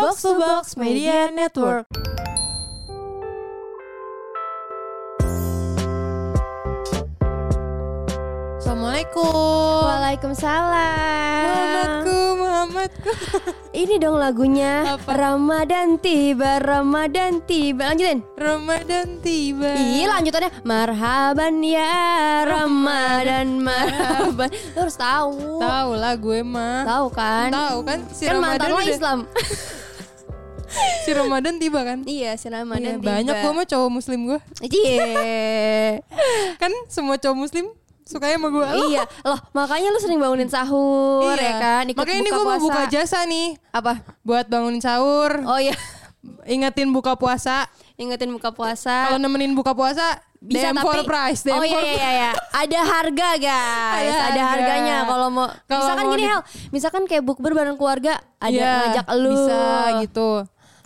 Box to Box Media Network. Assalamualaikum. Waalaikumsalam. Muhammadku, Muhammadku. Ini dong lagunya Apa? Ramadan tiba, Ramadan tiba. Lanjutin. Ramadan tiba. Iya lanjutannya Marhaban ya Ramadan Marhaban. Lu harus tahu. Tahu lah gue mah. Tahu kan? Tahu kan si kan Ramadan mantan lo udah- Islam. si Ramadan tiba kan. iya, si Iya, Ramadan tiba. banyak gue mah cowok muslim gue. Iya. Kan semua cowok muslim sukanya sama gue. iya, loh makanya lu sering bangunin sahur Iya. ya kan? Ikut Makanya ini gue mau buka jasa nih Apa? buat bangunin sahur, Oh iya, ingetin buka puasa. ingetin buka puasa. Kalau nemenin buka puasa bisa DM tapi for price, DM oh iya iya iya, iya. ada harga guys Ada ada, harga. harganya kalau mau Kalau misalkan mau gini di- Hel misalkan kayak bukber bareng keluarga ada Iya, ngajak lu Bisa gitu.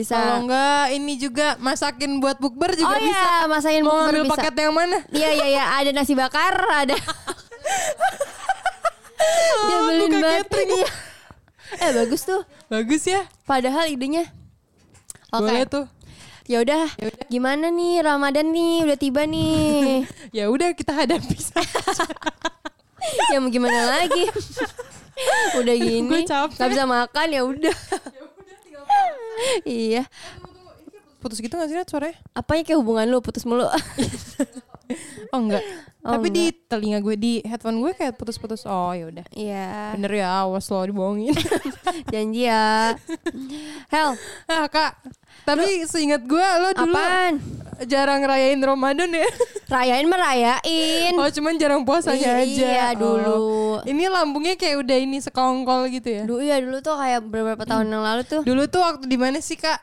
Bisa. Kalau enggak ini juga masakin buat bukber juga oh bisa. iya masakin Mau bukber ambil bisa paket yang mana? iya iya iya ada nasi bakar ada dia Oh, beliin banget catering. Iya. eh bagus tuh Bagus ya. padahal idenya oke Boleh tuh. ya udah gimana nih Ramadan nih udah tiba nih Ya udah kita hadapi. ya mau gimana lagi udah gini nggak bisa makan ya udah iya Putus gitu gak sih Nat, suaranya? apanya kayak hubungan lu putus mulu Oh enggak. Oh, Tapi di telinga gue di headphone gue kayak putus-putus. Oh ya udah. iya Bener ya, awas lo dibohongin. janji ya Hel ah kak, tapi seingat gue lo dulu apaan jarang ngerayain Ramadan ya. rayain merayain Oh cuman jarang puasanya Iya, aja. iya, Oh. dulu. Ini lambungnya kayak udah ini sekongkol gitu ya. dulu ya dulu tuh kayak beberapa tahun yang lalu tuh Dulu tuh waktu di mana sih kak?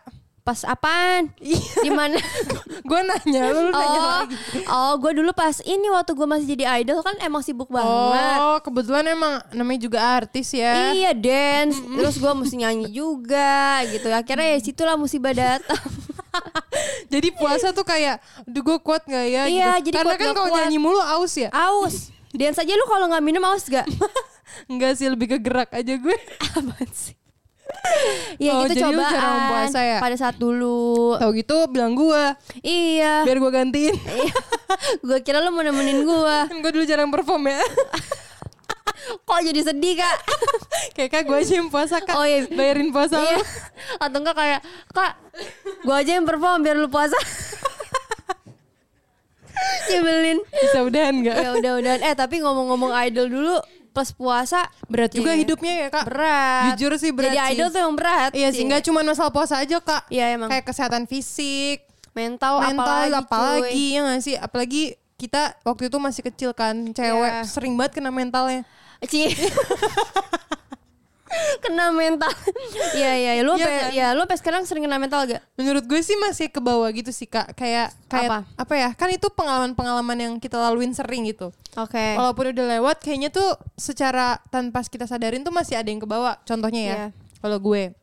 Pas apaan Iya. di mana gue nanya, lu nanya oh lagi. oh gue dulu pas ini waktu gue masih jadi idol kan emang sibuk banget Oh, kebetulan emang namanya juga artis ya. Iya dance, terus gue mesti nyanyi juga gitu. Akhirnya ya situlah musibah datang. Jadi puasa tuh kayak, aduh gue kuat gak ya? Iya, gitu. jadi Karena kuat kan kalau nyanyi mulu aus ya. Aus. Dance aja lu kalau nggak minum aus gak? Enggak sih, lebih ke gerak aja gue. Apaan sih? Iya Oh, gitu cobaan jarang puasa ya? pada saat dulu. Tahu gitu bilang gue, Iya. biar gue gantiin. gue kira lu mau nemenin gue. kan gue dulu jarang perform ya. Kok jadi sedih kak? kayak kak gue aja yang puasa kak. Oh, iya. Bayarin puasa iya. Atau enggak kayak kak, gue aja yang perform biar lu puasa. Nyebelin. Bisa udahan gak? ya udah udahan. Eh tapi ngomong-ngomong idol dulu pas puasa Berat juga Iya. hidupnya ya kak. berat. Jujur sih berat Jadi sih. idol tuh yang berat. Iya sih, nggak cuma masalah puasa aja kak. Iya emang. Kayak kesehatan fisik, mental, mental, apalagi, apalagi, cuy. ya nggak sih? Apalagi kita waktu itu masih kecil kan, cewek Iya. sering banget kena mentalnya. Ci. kena mental. Iya iya iya. lu sampai kan? ya lu sampai sekarang sering kena mental gak? Menurut gue sih masih ke bawah gitu sih kak. Kayak kayak Apa? ya? Kan itu pengalaman-pengalaman yang kita laluin sering gitu. Oke. Walaupun udah lewat, kayaknya tuh secara tanpa kita sadarin tuh masih ada yang ke bawah. Contohnya ya, Iya. kalau gue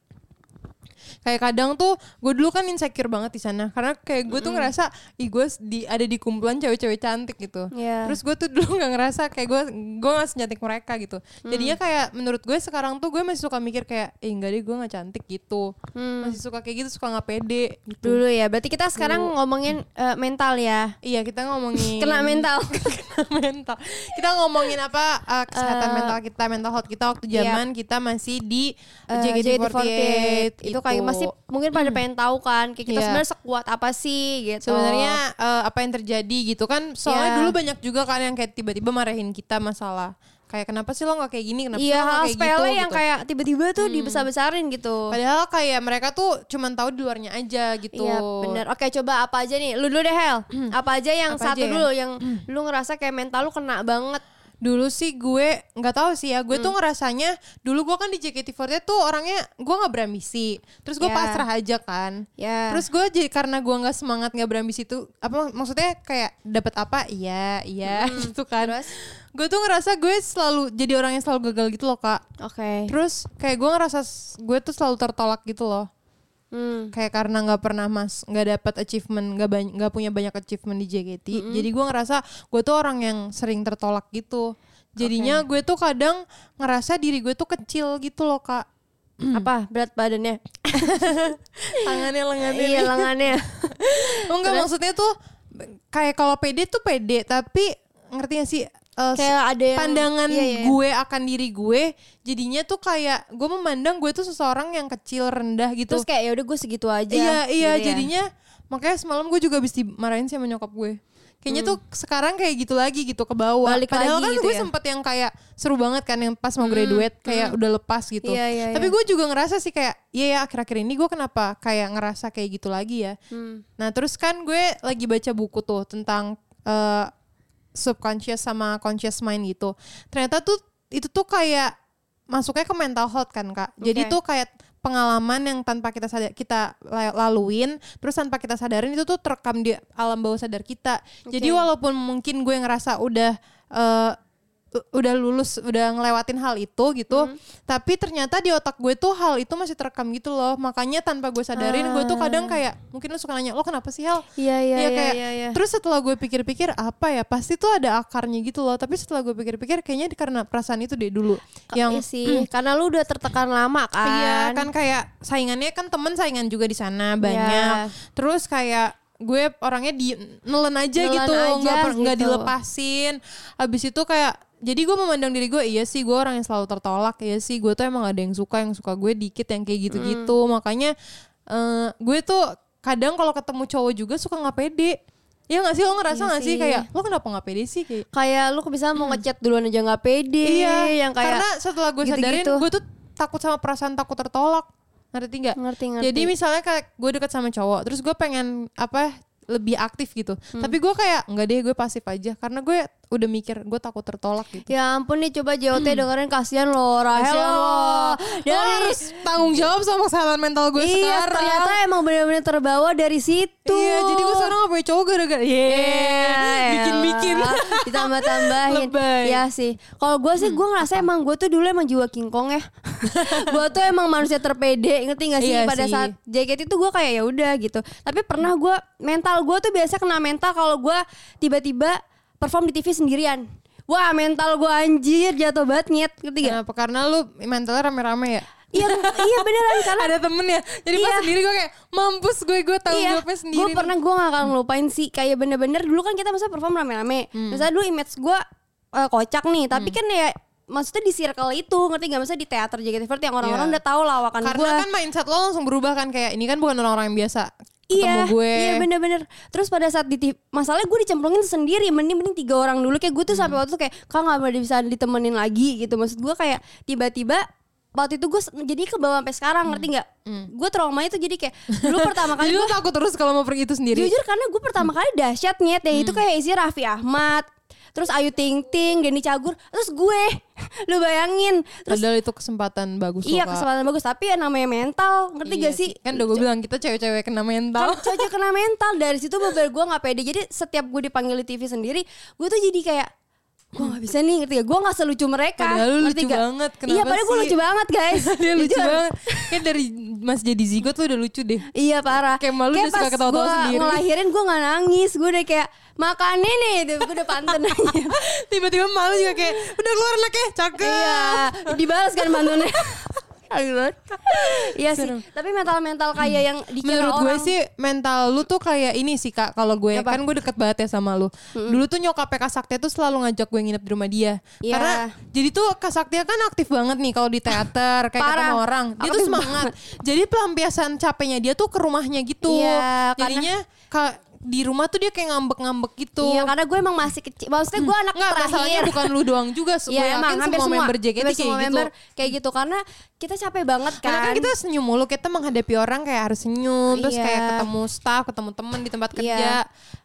kayak kadang tuh gue dulu kan insecure banget di sana karena kayak gue tuh ngerasa ih gue di ada di kumpulan cewek-cewek cantik gitu Iya. terus gue tuh dulu nggak ngerasa kayak gue gue nggak secantik mereka gitu Mm. jadinya kayak menurut gue sekarang tuh gue masih suka mikir kayak eh enggak deh gue nggak cantik gitu Hmm. masih suka kayak gitu suka nggak pede gitu Dulu ya. Berarti kita sekarang ngomongin eh, mental ya. iya kita ngomongin Kena mental. kena mental. Kita ngomongin apa uh, kesehatan Eh, mental kita, mental health kita waktu iya. zaman kita masih di Eh, JKT48. itu kayak masih mungkin pada pengen tahu kan kayak kita Iya. sebenarnya sekuat apa sih gitu. sebenarnya uh, apa yang terjadi gitu kan. Soalnya Iya. dulu banyak juga kan yang kayak tiba-tiba marahin kita masalah kayak kenapa sih lo nggak kayak gini, kenapa sih iya lo hal kayak gitu yang gitu. kayak tiba-tiba tuh dibesar-besarin gitu. Padahal kayak mereka tuh cuman tahu di luarnya aja gitu. Iya bener Oke coba apa aja nih Lu dulu deh Hel Apa aja yang Apa satu aja ya? dulu Yang lu ngerasa kayak mental lu kena banget Dulu sih gue nggak tahu sih ya, gue Hmm. tuh ngerasanya dulu gue kan di JKT48 tuh orangnya gue nggak berambisi, terus gue Ya. pasrah aja kan. Ya Terus gue jadi karena gue nggak semangat nggak berambisi itu apa maksudnya kayak dapat apa iya iya gitu kan. Terus? Gue tuh ngerasa gue selalu jadi orang yang selalu gagal gitu loh kak. Oke Terus kayak gue ngerasa gue tuh selalu tertolak gitu loh. Hmm. Kayak karena nggak pernah mas nggak dapat achievement nggak banyak nggak punya banyak achievement di JKT. Jadi gue ngerasa gue tuh orang yang sering tertolak gitu. Jadinya gue tuh kadang ngerasa diri gue tuh kecil gitu loh kak. Apa berat badannya? tangannya lengannya iya lengannya. enggak maksudnya tuh kayak kalau pede tuh pede tapi ngerti gak sih eh, Kayak ada yang pandangan iya, iya. gue akan diri gue jadinya tuh kayak gue memandang gue tuh seseorang yang kecil rendah gitu Terus kayak ya udah gue segitu aja. iya iya gitu ya. jadinya makanya semalam gue juga habis dimarahin sama nyokap gue kayaknya tuh sekarang kayak gitu lagi gitu ke bawah Hmm. Balik padahal lagi kan gitu gue ya. sempet yang kayak seru banget kan yang pas mau graduate kayak udah lepas gitu Iya, iya, tapi iya. gue juga ngerasa sih kayak iya ya akhir-akhir ini gue kenapa kayak ngerasa kayak gitu lagi ya Hmm. Nah terus kan gue lagi baca buku tuh tentang eh, subconscious sama conscious mind gitu. Ternyata tuh itu tuh kayak masuknya ke mental health kan kak. Jadi Oke. tuh kayak pengalaman yang tanpa kita sadar kita la- laluin, terus tanpa kita sadarin itu tuh terekam di alam bawah sadar kita. Jadi Oke. walaupun mungkin gue ngerasa udah eh, u- udah lulus, udah ngelewatin hal itu gitu, Hmm. tapi ternyata di otak gue tuh hal itu masih terekam gitu loh. Makanya tanpa gue sadarin, gue tuh kadang kayak mungkin lu suka nanya lo kenapa sih Hel? Iya iya Iya, iya kayak iya. iya. terus setelah gue pikir-pikir apa ya pasti tuh ada akarnya gitu loh tapi setelah gue pikir-pikir kayaknya karena perasaan itu deh dulu yang sih, karena lu udah tertekan lama kan. iya kan kayak saingannya kan temen saingan juga di sana banyak Iya. terus kayak gue orangnya di nelen aja Nelen gitu nggak gitu. dilepasin habis itu kayak jadi gue memandang diri gue iya sih gue orang yang selalu tertolak iya sih gue tuh emang ada yang suka yang suka gue dikit yang kayak gitu-gitu makanya eh, gue tuh kadang kalau ketemu cowok juga suka nggak pede ya nggak sih lo ngerasa Iya nggak sih sih. kayak lo kenapa nggak pede sih kayak Kayak lu bisa mau ngechat duluan aja nggak pede. iya yang kayak karena setelah gue sadarin gitu-gitu. gue tuh takut sama perasaan takut tertolak ngerti nggak ngerti ngerti. jadi misalnya kayak gue deket sama cowok, terus gue pengen apa lebih aktif gitu. Hmm. Tapi gue kayak nggak deh, gue pasif aja karena gue udah mikir gue takut tertolak gitu. Ya ampun nih coba JOT dengerin kasihan lo Rahel lo. lo Dari harus tanggung jawab sama kesehatan mental gue iya sekarang. ternyata emang bener-bener terbawa dari situ. Iya, jadi gue sekarang gak punya cowok gara-gara yeah, bikin-bikin. elah. Ditambah-tambahin. Iya sih. Kalau gue sih gue ngerasa emang gue tuh dulu emang jiwa King Kong ya. gue tuh emang manusia terpede, ngerti gak sih? Iya Pada sih. saat JKT itu gue kayak ya udah gitu. Tapi pernah gue mental gue tuh biasa kena mental kalau gue tiba-tiba perform di TV sendirian. Wah mental gue anjir jatuh banget nyet ngerti gak? Kenapa? Karena lu mentalnya rame-rame ya? Iya iya beneran karena Ada temen ya? Jadi pas Iya. sendiri gue kayak mampus gue, gue tanggung jawabnya sendiri. Gue pernah gue gak akan ngelupain sih kayak bener-bener dulu kan kita masa perform rame-rame. Hmm. Misalnya dulu image gue eh, kocak nih, tapi kan ya maksudnya di circle itu ngerti gak maksudnya di teater JKT48 yang orang-orang Iya. udah tahu lawakan Karena gue. kan mindset lo langsung berubah kan kayak ini kan bukan orang-orang yang biasa Iya, gue. iya bener-bener. Terus pada saat di masalahnya gue dicemplungin sendiri, mending mending tiga orang dulu kayak gue tuh Hmm. sampai waktu itu kayak kak nggak boleh bisa ditemenin lagi gitu. Maksud gue kayak tiba-tiba waktu itu gue jadi ke bawah sampai sekarang ngerti nggak? Gue trauma itu jadi kayak dulu pertama kali Hmm. Gue takut terus kalau mau pergi itu sendiri. Jujur karena gue pertama kali dahsyat nyet ya itu Hmm. kayak isi Raffi Ahmad, terus Ayu Ting Ting, Denny Cagur, terus gue, lu bayangin, terus Padahal itu kesempatan bagus iya Kak. kesempatan bagus tapi ya namanya mental, ngerti Iya gak sih? Kan udah gue bilang kita cewek-cewek kena mental. Kan cocok kena mental dari situ beber gue nggak pede jadi setiap gue dipanggil di TV sendiri gue tuh jadi kayak gue nggak bisa nih ngerti gak gue nggak selucu mereka Padahal lu lucu gak? banget, iya kenapa padahal gue lucu banget guys Dia lucu Jujur. banget. Kayak dari Mas jadi zigot lu udah lucu deh. Iya parah. Kayak malu udah suka ketawa-tawa sendiri. ngelahirin gue nggak nangis, gue udah kayak makan nih, gue udah pantun aja. Tiba-tiba malu juga kayak udah keluar anaknya, cakep. iya, dibalas kan pantunnya. iya sih. Tapi mental-mental kayak yang dikira Menurut gue orang. sih mental lu tuh kayak ini sih kak kalau gue Apa? kan gue deket banget ya sama lu. Dulu tuh nyokapnya Kak Sakti tuh selalu ngajak gue nginep di rumah dia. Iya. Karena jadi tuh Kak Sakti kan aktif banget nih kalau di teater kayak Parah. ketemu orang. Dia tuh semangat. jadi pelampiasan capeknya dia tuh ke rumahnya gitu. Iya, karena- Jadinya kak di rumah tuh dia kayak ngambek-ngambek gitu. Iya, karena gue emang masih kecil. Maksudnya gue anak Nggak, masalahnya terakhir. bukan lu doang juga. Gue Iya emang yakin hampir semua, semua member JKT kayak semua gitu. member kayak gitu karena kita capek banget kan. Karena kan kita senyum mulu, kita menghadapi orang kayak harus senyum, terus Iya. kayak ketemu staff, ketemu temen di tempat kerja,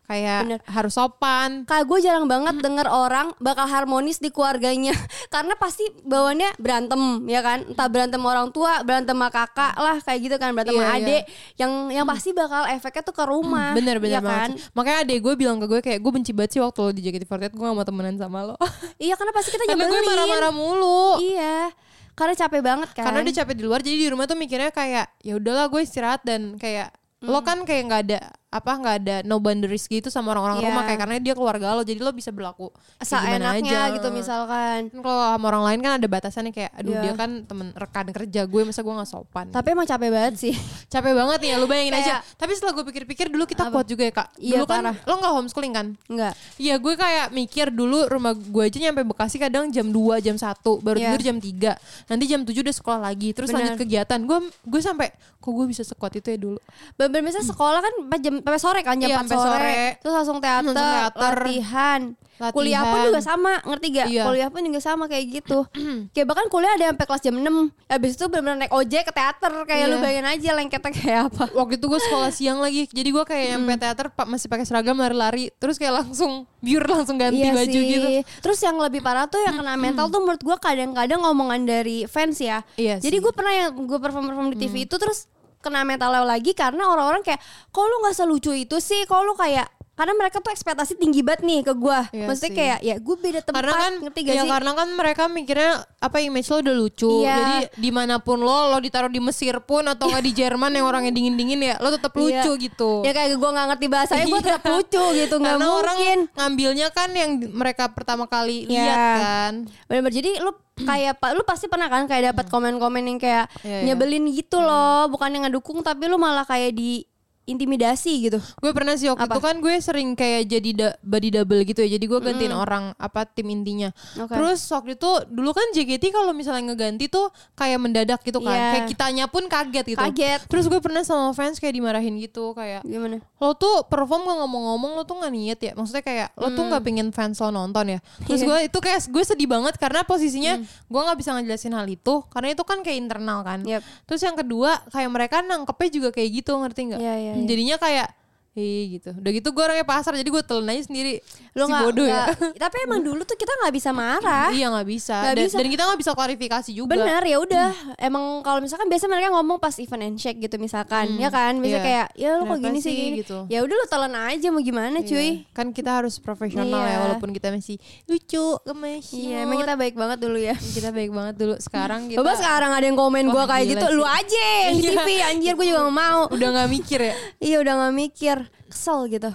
kayak Bener. harus sopan. Kayak gue jarang banget denger orang bakal harmonis di keluarganya Karena pasti bawaannya berantem ya kan Entah berantem orang tua, berantem sama kakak lah Kayak gitu kan, berantem Iya, sama iya. adik Yang yang pasti bakal efeknya tuh ke rumah Bener bener ya banget. kan? Makanya adek gue bilang ke gue kayak gue benci banget sih waktu lo di JKT48 gue gak mau temenan sama lo. Iya karena pasti kita Karena gue nyebelin marah-marah mulu. Iya Karena capek banget kan Karena dia capek di luar, jadi di rumah tuh mikirnya kayak ya udahlah gue istirahat dan kayak lo kan kayak nggak ada apa nggak ada no boundaries gitu sama orang-orang Iya. rumah kayak karena dia keluarga lo jadi lo bisa berlaku seenaknya aja. gitu misalkan Kan kalau sama orang lain kan ada batasannya kayak aduh Iya. dia kan temen rekan kerja gue masa gue nggak sopan tapi emang capek banget sih capek banget ya lu bayangin aja Kayak- tapi setelah gue pikir-pikir dulu kita Apa? kuat juga ya kak Iya, dulu kan parah. lo nggak homeschooling kan enggak Iya gue kayak mikir dulu rumah gue aja nyampe Bekasi kadang jam 2 jam 1 baru Iya. tidur jam 3 nanti jam 7 udah sekolah lagi terus Benar. lanjut kegiatan gue gue sampai kok gue bisa sekuat itu ya dulu bener misalnya sekolah kan jam sampai sore kan jam Iya, 4 sampai sore. sore. terus langsung teater, Langsung teater. latihan Latihan. kuliah pun juga sama ngerti gak Iya. kuliah pun juga sama kayak gitu kayak bahkan kuliah ada sampai kelas jam 6 habis itu bener-bener naik ojek ke teater kayak Iya. lu bayangin aja lengketnya kayak apa waktu itu gue sekolah siang lagi jadi gue kayak nyampe teater pak masih pakai seragam lari-lari terus kayak langsung biur langsung ganti Iya baju sih. gitu Terus yang lebih parah tuh yang kena mental tuh menurut gue kadang-kadang omongan dari fans ya. Iya Jadi gue pernah yang gue perform-perform di TV itu terus kena mental lagi karena orang-orang kayak kok lu nggak selucu itu sih, kok lu kayak karena mereka tuh ekspektasi tinggi banget nih ke gue. Iya Maksudnya sih. kayak ya gue beda tempat, karena kan ngerti gak ya sih? karena kan mereka mikirnya apa image lo udah lucu Iya. jadi di mana pun lo lo ditaruh di Mesir pun atau nggak di Jerman yang orangnya dingin dingin ya lo tetap lucu Iya. gitu Ya kayak gue nggak ngerti bahasanya gue Iya. tetap lucu gitu nggak karena orang mungkin. ngambilnya kan yang mereka pertama kali Iya. lihat kan Bener-bener jadi lu kayak pak lu pasti pernah kan kayak dapat komen-komen yang kayak Hmm. Iya, iya. nyebelin gitu loh, bukan yang ngedukung tapi lu malah kayak di intimidasi gitu. gue pernah sih waktu Apa? itu kan gue sering kayak jadi da- body double gitu ya jadi gue gantiin orang apa tim intinya Oke. terus waktu itu dulu kan JKT kalau misalnya ngeganti tuh kayak mendadak gitu kan Iya. kayak kitanya pun kaget gitu Kaget. terus gue pernah sama fans kayak dimarahin gitu kayak Gimana? lo tuh perform gak ngomong-ngomong lo tuh gak niat ya maksudnya kayak lo tuh gak pengen fans lo nonton ya terus Iya. gue itu kayak gue sedih banget karena posisinya gue nggak bisa ngejelasin hal itu karena itu kan kayak internal kan Yep. terus yang kedua kayak mereka nangkepnya juga kayak gitu ngerti nggak Iya, iya, iya. Jadinya kayak Ih gitu Udah gitu gue orangnya pasar Jadi gue telan aja sendiri Lu Si nggak bodoh ya nggak- tapi emang dulu tuh kita nggak bisa marah. Iya gak bisa. Nggak dan, bisa. dan kita gak bisa klarifikasi juga Bener ya udah emang kalau misalkan biasa mereka ngomong pas event and shake gitu misalkan ya kan bisa iya. kayak ya lu kok gini sih gini gitu. ya udah lu telan aja mau gimana Iya. cuy Kan kita harus profesional Iya. ya Walaupun kita masih lucu gemes iya emang kita baik banget dulu ya kita baik banget dulu Sekarang kita Coba sekarang ada yang komen gua Wah, kayak gitu sih. lu aja yang di Iya. TV anjir gue juga gak mau Udah gak mikir ya iya udah gak mikir kesel gitu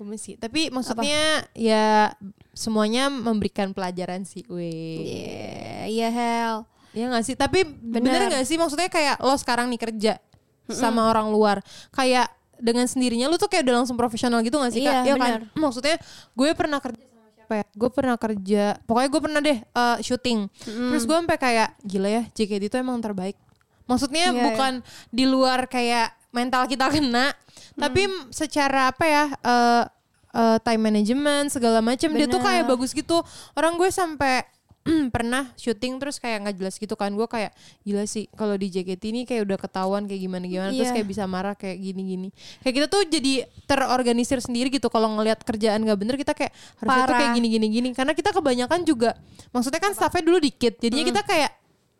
Gemes sih Tapi maksudnya Ya Semuanya memberikan pelajaran sih Weh iya iya hell Iya gak sih? Tapi bener, Bener. gak sih? Maksudnya kayak lo sekarang nih kerja sama orang luar. Kayak dengan sendirinya lo tuh kayak udah langsung profesional gitu gak sih Kak? Iya, kan? Maksudnya gue pernah kerja sama siapa ya? Gue pernah kerja, pokoknya gue pernah deh eh, syuting. Terus gue sampai kayak gila ya JKT itu emang terbaik. Maksudnya Iya, bukan di luar kayak mental kita kena, tapi secara apa ya? eh, eh, time management segala macam dia tuh kayak bagus gitu. Orang gue sampai pernah syuting terus kayak nggak jelas gitu kan. Gue kayak gila sih kalau di JKT ini kayak udah ketahuan kayak gimana gimana terus Iya. kayak bisa marah kayak gini gini kayak kita tuh jadi terorganisir sendiri gitu. Kalau ngelihat kerjaan nggak bener kita kayak harusnya tuh kayak gini gini gini karena kita kebanyakan juga maksudnya kan staffnya dulu dikit. Jadinya kita kayak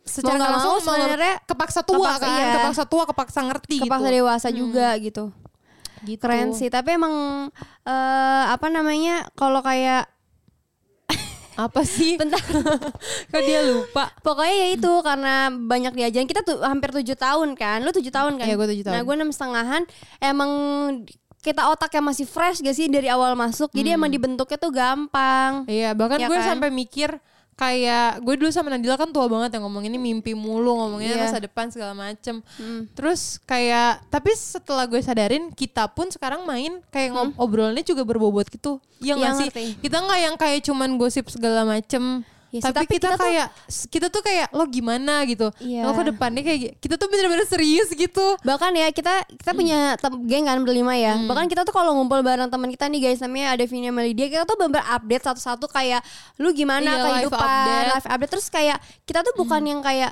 secara Mau nggak langsung mau sebenarnya kepaksa tua kepaksa, kan iya. kepaksa tua kepaksa ngerti kepaksa gitu. dewasa juga gitu. Gitu. Keren sih tapi emang eh, apa namanya kalau kayak apa sih? Bentar. Kok dia lupa? Pokoknya ya itu karena banyak diajarin. Kita tuh hampir tujuh tahun kan. Lu tujuh tahun kan? Iya, gua tujuh tahun. nah gue enam setengahan. Emang kita otaknya masih fresh gak sih dari awal masuk? Jadi emang dibentuknya tuh gampang. Iya, bahkan Ya gue kan? sampai mikir kayak gue dulu sama Nadila kan tua banget yang ngomong ini mimpi mulu ngomongnya Iya. masa depan segala macem. Hmm. Terus kayak tapi setelah gue sadarin kita pun sekarang main kayak obrolannya juga berbobot gitu. Iya Iya, nggak sih? ngerti. Kita nggak yang kayak cuman gosip segala macem. Ya sih, tapi, tapi kita, kita tuh- kayak kita tuh kayak lo gimana gitu. Iya. Lo ke depannya kayak kita tuh bener-bener serius gitu. bahkan ya kita kita punya tem- geng kan berlima ya bahkan kita tuh kalau ngumpul bareng teman kita nih guys namanya ada Vina Melidia kita tuh bener update satu-satu kayak lu gimana Iya, kehidupan update. live update terus kayak kita tuh bukan yang kayak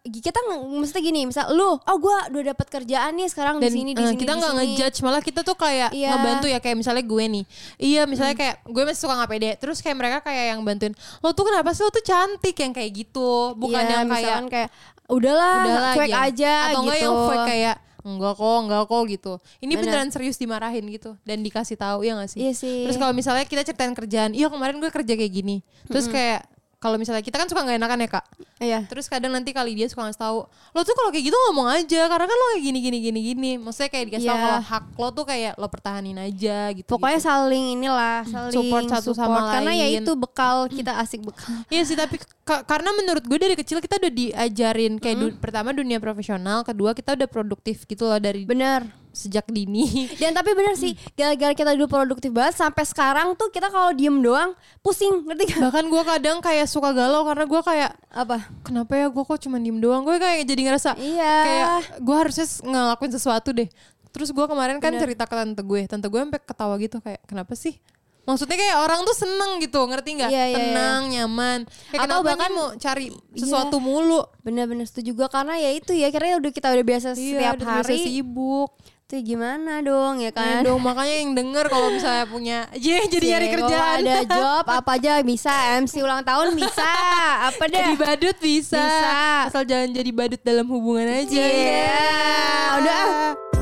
kita mesti gini misal lu oh gua udah dapat kerjaan nih sekarang di sini di eh, sini kita nggak ngejudge malah kita tuh kayak Iya. ngebantu ya kayak misalnya gue nih. Iya misalnya kayak gue masih suka nggak pede. Terus kayak mereka kayak yang bantuin lo tuh kenapa sih lo tuh cantik? Yang kayak gitu. Bukan Iya, yang kayak kayak udahlah, udahlah cuek yang- aja atau enggak gitu. yang fake kayak enggak kok enggak kok gitu. Ini Bener. beneran serius dimarahin gitu dan dikasih tahu ya gak sih? Iya sih. terus kalau misalnya kita ceritain kerjaan iya kemarin gue kerja kayak gini. Terus kayak kalau misalnya kita kan suka nggak enakan ya kak Iya. terus kadang nanti kali dia suka ngasih tahu lo tuh kalau kayak gitu ngomong aja karena kan lo kayak gini gini gini gini maksudnya kayak dikasih tahu Iya. kalau hak lo tuh kayak lo pertahanin aja gitu Pokoknya saling inilah, saling Support satu sama Karena ya lain. itu bekal kita asik bekal. Iya sih tapi ka- karena menurut gue dari kecil kita udah diajarin kayak du- pertama dunia profesional, kedua kita udah produktif gitu loh dari Bener. Sejak dini. Dan tapi bener sih, gara-gara kita dulu produktif banget sampai sekarang tuh kita kalau diem doang pusing, ngerti gak? Bahkan gue kadang kayak suka galau karena gue kayak Apa? kenapa ya gue kok cuma diem doang gue kayak jadi ngerasa Iya. kayak gue harusnya ngelakuin sesuatu deh. Terus gue kemarin kan cerita ke tante gue, tante gue sampai ketawa gitu kayak kenapa sih? Maksudnya kayak orang tuh seneng gitu, ngerti nggak? Iya, iya, Tenang, nyaman. Kayak Atau bahkan- mau cari sesuatu mulu? Bener-bener setuju gue karena ya itu ya karena udah kita udah biasa Iya, setiap udah biasa hari. sibuk. Tuh gimana dong ya Kan? kan? dong makanya yang denger kalau misalnya punya Cie, jadi nyari Cie, kerjaan ada job apa aja bisa MC ulang tahun bisa apa deh jadi badut bisa. Bisa. asal jangan jadi badut dalam hubungan aja Iya udah ah,